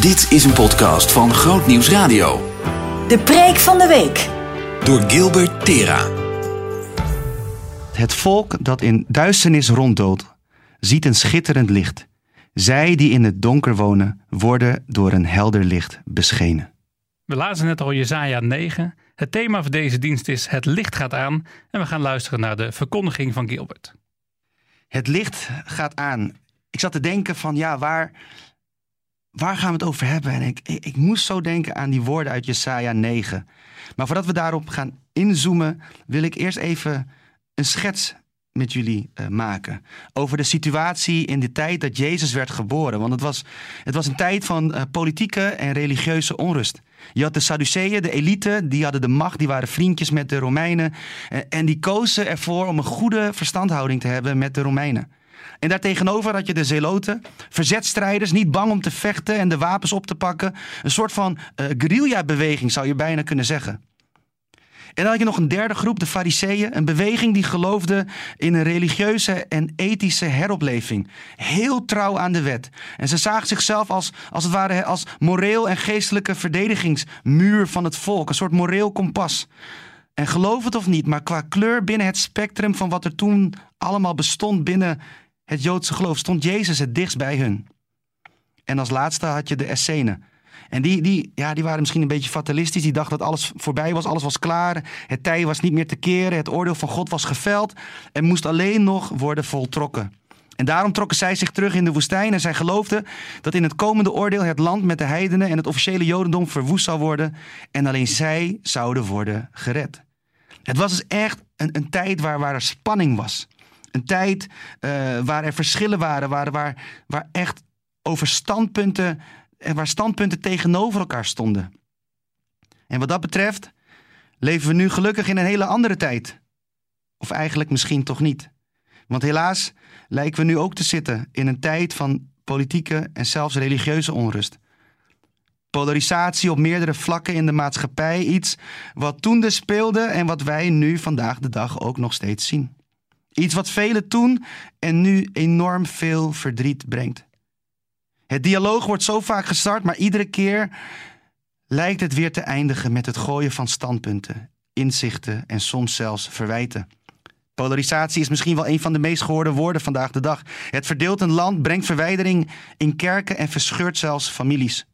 Dit is een podcast van Groot Nieuws Radio. De preek van de week. Door Gilbert Tera. Het volk dat in duisternis ronddoolt, ziet een schitterend licht. Zij die in het donker wonen, worden door een helder licht beschenen. We lazen net al Jesaja 9. Het thema voor deze dienst is Het licht gaat aan. En we gaan luisteren naar de verkondiging van Gilbert. Het licht gaat aan. Ik zat te denken van ja, waar, waar gaan we het over hebben? En ik, ik, moest zo denken aan die woorden uit Jesaja 9. Maar voordat we daarop gaan inzoomen, wil ik eerst even een schets met jullie eh, maken. Over de situatie in de tijd dat Jezus werd geboren. Want het was, het was een tijd van eh, politieke en religieuze onrust. Je had de Sadduceeën, de elite, die hadden de macht, die waren vriendjes met de Romeinen. eh, en die kozen ervoor om een goede verstandhouding te hebben met de Romeinen. En daartegenover had je de zeloten, verzetstrijders, niet bang om te vechten en de wapens op te pakken. Een soort van eh guerrilla-beweging zou je bijna kunnen zeggen. En dan had je nog een derde groep, de Fariseeën, een beweging die geloofde in een religieuze en ethische heropleving. Heel trouw aan de wet. En ze zagen zichzelf als, als het ware als moreel en geestelijke verdedigingsmuur van het volk, een soort moreel kompas. En geloof het of niet, maar qua kleur binnen het spectrum van wat er toen allemaal bestond binnen het Joodse geloof, stond Jezus het dichtst bij hun. En als laatste had je de Essenen. En die, die, ja, die waren misschien een beetje fatalistisch. Die dachten dat alles voorbij was, alles was klaar. Het tij was niet meer te keren. Het oordeel van God was geveld en moest alleen nog worden voltrokken. En daarom trokken zij zich terug in de woestijn en zij geloofden dat in het komende oordeel het land met de heidenen en het officiële jodendom verwoest zou worden en alleen zij zouden worden gered. Het was dus echt een, een tijd waar, waar er spanning was. Een tijd eh, waar er verschillen waren, waar, waar, waar echt over standpunten, eh, waar standpunten tegenover elkaar stonden. En wat dat betreft leven we nu gelukkig in een hele andere tijd. Of eigenlijk misschien toch niet. Want helaas lijken we nu ook te zitten in een tijd van politieke en zelfs religieuze onrust. Polarisatie op meerdere vlakken in de maatschappij, iets wat toen dus speelde en wat wij nu vandaag de dag ook nog steeds zien. Iets wat velen toen en nu enorm veel verdriet brengt. Het dialoog wordt zo vaak gestart, maar iedere keer lijkt het weer te eindigen met het gooien van standpunten, inzichten en soms zelfs verwijten. Polarisatie is misschien wel een van de meest gehoorde woorden vandaag de dag. Het verdeelt een land, brengt verwijdering in kerken en verscheurt zelfs families.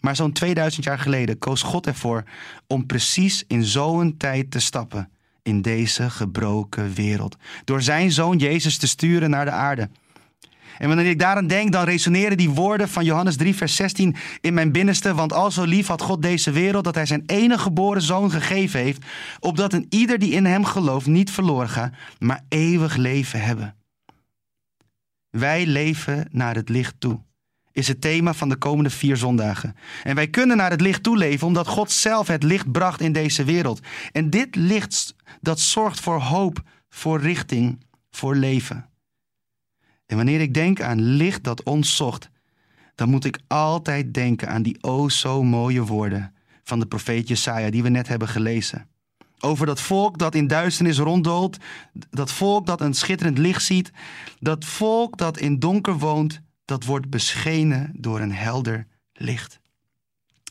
Maar zo'n 2000 jaar geleden koos God ervoor om precies in zo'n tijd te stappen in deze gebroken wereld. Door zijn zoon Jezus te sturen naar de aarde. En wanneer ik daaraan denk, dan resoneren die woorden van Johannes 3, vers 16 in mijn binnenste. Want al zo lief had God deze wereld dat hij zijn enige geboren zoon gegeven heeft. Opdat een ieder die in hem gelooft niet verloren gaat, maar eeuwig leven hebben. Wij leven naar het licht toe. Is het thema van de komende vier zondagen. En wij kunnen naar het licht toe leven omdat God zelf het licht bracht in deze wereld. En dit licht dat zorgt voor hoop, voor richting, voor leven. En wanneer ik denk aan licht dat ons zocht, dan moet ik altijd denken aan die o zo mooie woorden van de profeet Jesaja die we net hebben gelezen. Over dat volk dat in duisternis ronddoolt, dat volk dat een schitterend licht ziet, dat volk dat in donker woont, dat wordt beschenen door een helder licht.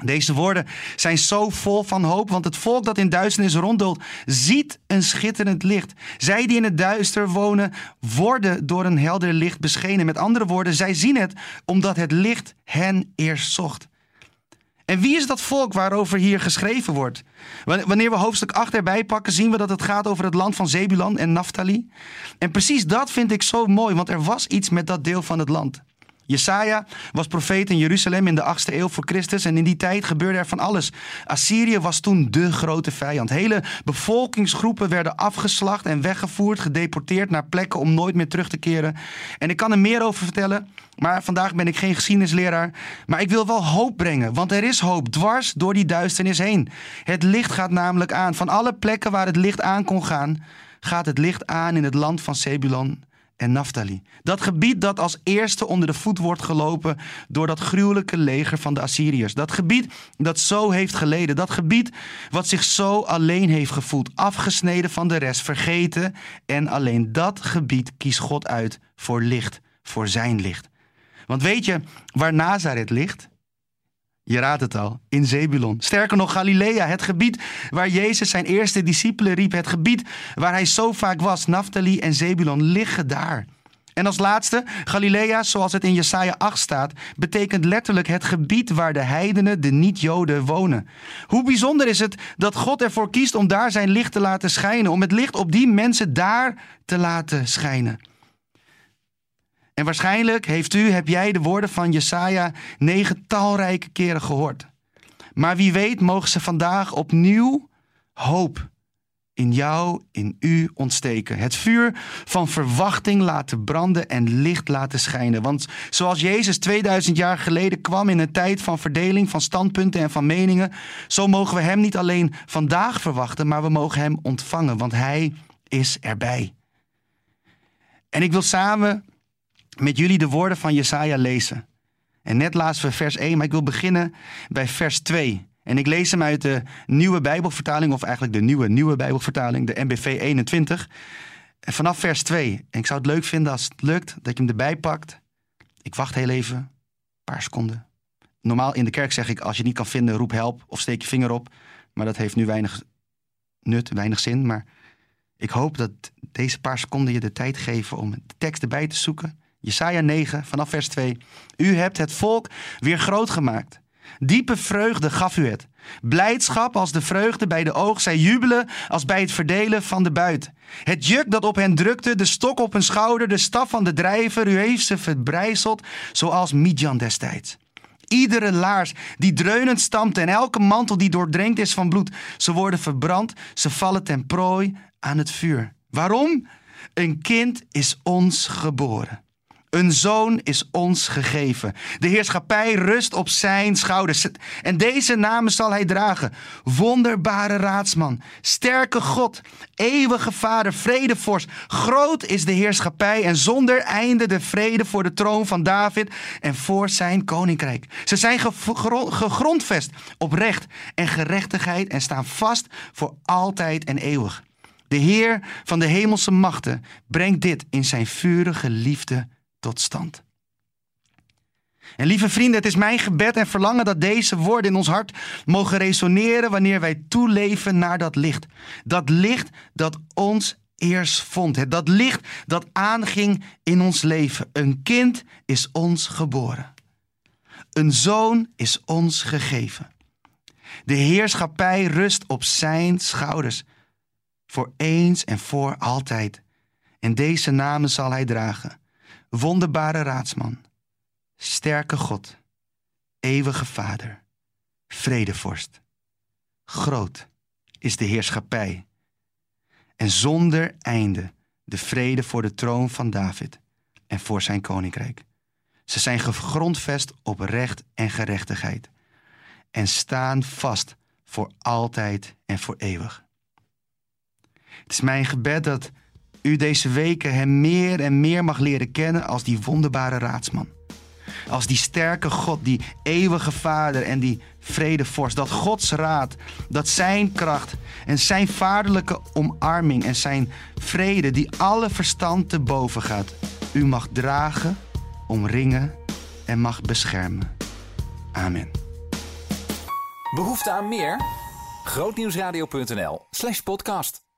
Deze woorden zijn zo vol van hoop, want het volk dat in duisternis ronddoolt, ziet een schitterend licht. Zij die in het duister wonen, worden door een helder licht beschenen. Met andere woorden, zij zien het omdat het licht hen eerst zocht. En wie is dat volk waarover hier geschreven wordt? Wanneer we hoofdstuk 8 erbij pakken, zien we dat het gaat over het land van Zebulon en Naphtali. En precies dat vind ik zo mooi, want er was iets met dat deel van het land. Jesaja was profeet in Jeruzalem in de 8e eeuw voor Christus en in die tijd gebeurde er van alles. Assyrië was toen de grote vijand. Hele bevolkingsgroepen werden afgeslacht en weggevoerd, gedeporteerd naar plekken om nooit meer terug te keren. En ik kan er meer over vertellen, maar vandaag ben ik geen geschiedenisleraar. Maar ik wil wel hoop brengen, want er is hoop dwars door die duisternis heen. Het licht gaat namelijk aan. Van alle plekken waar het licht aan kon gaan, gaat het licht aan in het land van Zebulon en Naphtali. Dat gebied dat als eerste onder de voet wordt gelopen door dat gruwelijke leger van de Assyriërs. Dat gebied dat zo heeft geleden. Dat gebied wat zich zo alleen heeft gevoeld. Afgesneden van de rest, vergeten. En alleen dat gebied kiest God uit voor licht, voor zijn licht. Want weet je waar Nazareth ligt? Je raadt het al, in Zebulon. Sterker nog, Galilea, het gebied waar Jezus zijn eerste discipelen riep. Het gebied waar hij zo vaak was. Naphtali en Zebulon liggen daar. En als laatste, Galilea, zoals het in Jesaja 8 staat, betekent letterlijk het gebied waar de heidenen, de niet-Joden, wonen. Hoe bijzonder is het dat God ervoor kiest om daar zijn licht te laten schijnen, om het licht op die mensen daar te laten schijnen. En waarschijnlijk heeft u, heb jij de woorden van Jesaja negen talrijke keren gehoord. Maar wie weet mogen ze vandaag opnieuw hoop in jou, in u ontsteken. Het vuur van verwachting laten branden en licht laten schijnen. Want zoals Jezus 2000 jaar geleden kwam in een tijd van verdeling van standpunten en van meningen, zo mogen we Hem niet alleen vandaag verwachten, maar we mogen Hem ontvangen, want Hij is erbij. En ik wil samen met jullie de woorden van Jesaja lezen. En net lazen we vers 1, maar ik wil beginnen bij vers 2. En ik lees hem uit de nieuwe Bijbelvertaling, of eigenlijk de nieuwe nieuwe Bijbelvertaling, de MBV 21. En vanaf vers 2. En ik zou het leuk vinden als het lukt dat je hem erbij pakt. Ik wacht heel even, een paar seconden. Normaal in de kerk zeg ik, als je het niet kan vinden, roep help of steek je vinger op. Maar dat heeft nu weinig nut, weinig zin. Maar ik hoop dat deze paar seconden je de tijd geven om de tekst erbij te zoeken. Jesaja 9, vanaf vers 2. U hebt het volk weer groot gemaakt. Diepe vreugde gaf u het. Blijdschap als de vreugde bij de oog. Zij jubelen als bij het verdelen van de buit. Het juk dat op hen drukte, de stok op hun schouder, de staf van de drijver. U heeft ze verbrijzeld zoals Midjan destijds. Iedere laars die dreunend stampt en elke mantel die doordrenkt is van bloed. Ze worden verbrand, ze vallen ten prooi aan het vuur. Waarom? Een kind is ons geboren. Een zoon is ons gegeven. De heerschappij rust op zijn schouders. En deze namen zal hij dragen: Wonderbare raadsman, sterke God, eeuwige Vader, vredevorst. Groot is de heerschappij en zonder einde de vrede voor de troon van David en voor zijn koninkrijk. Ze zijn gegrondvest op recht en gerechtigheid en staan vast voor altijd en eeuwig. De Heer van de hemelse machten brengt dit in zijn vurige liefde tot stand. En lieve vrienden, het is mijn gebed en verlangen dat deze woorden in ons hart mogen resoneren wanneer wij toeleven naar dat licht. Dat licht dat ons eerst vond. Dat licht dat aanging in ons leven. Een kind is ons geboren. Een zoon is ons gegeven. De heerschappij rust op zijn schouders. Voor eens en voor altijd. En deze namen zal hij dragen wonderbare raadsman, sterke God, eeuwige Vader, vredevorst. Groot is de heerschappij en zonder einde de vrede voor de troon van David en voor zijn koninkrijk. Ze zijn gegrondvest op recht en gerechtigheid en staan vast voor altijd en voor eeuwig. Het is mijn gebed dat u deze weken hem meer en meer mag leren kennen als die wonderbare raadsman. Als die sterke God, die eeuwige Vader en die vredevorst. Dat Gods raad, dat zijn kracht en zijn vaderlijke omarming en zijn vrede, die alle verstand te boven gaat, u mag dragen, omringen en mag beschermen. Amen. Behoefte aan meer? Grootnieuwsradio.nl slash podcast.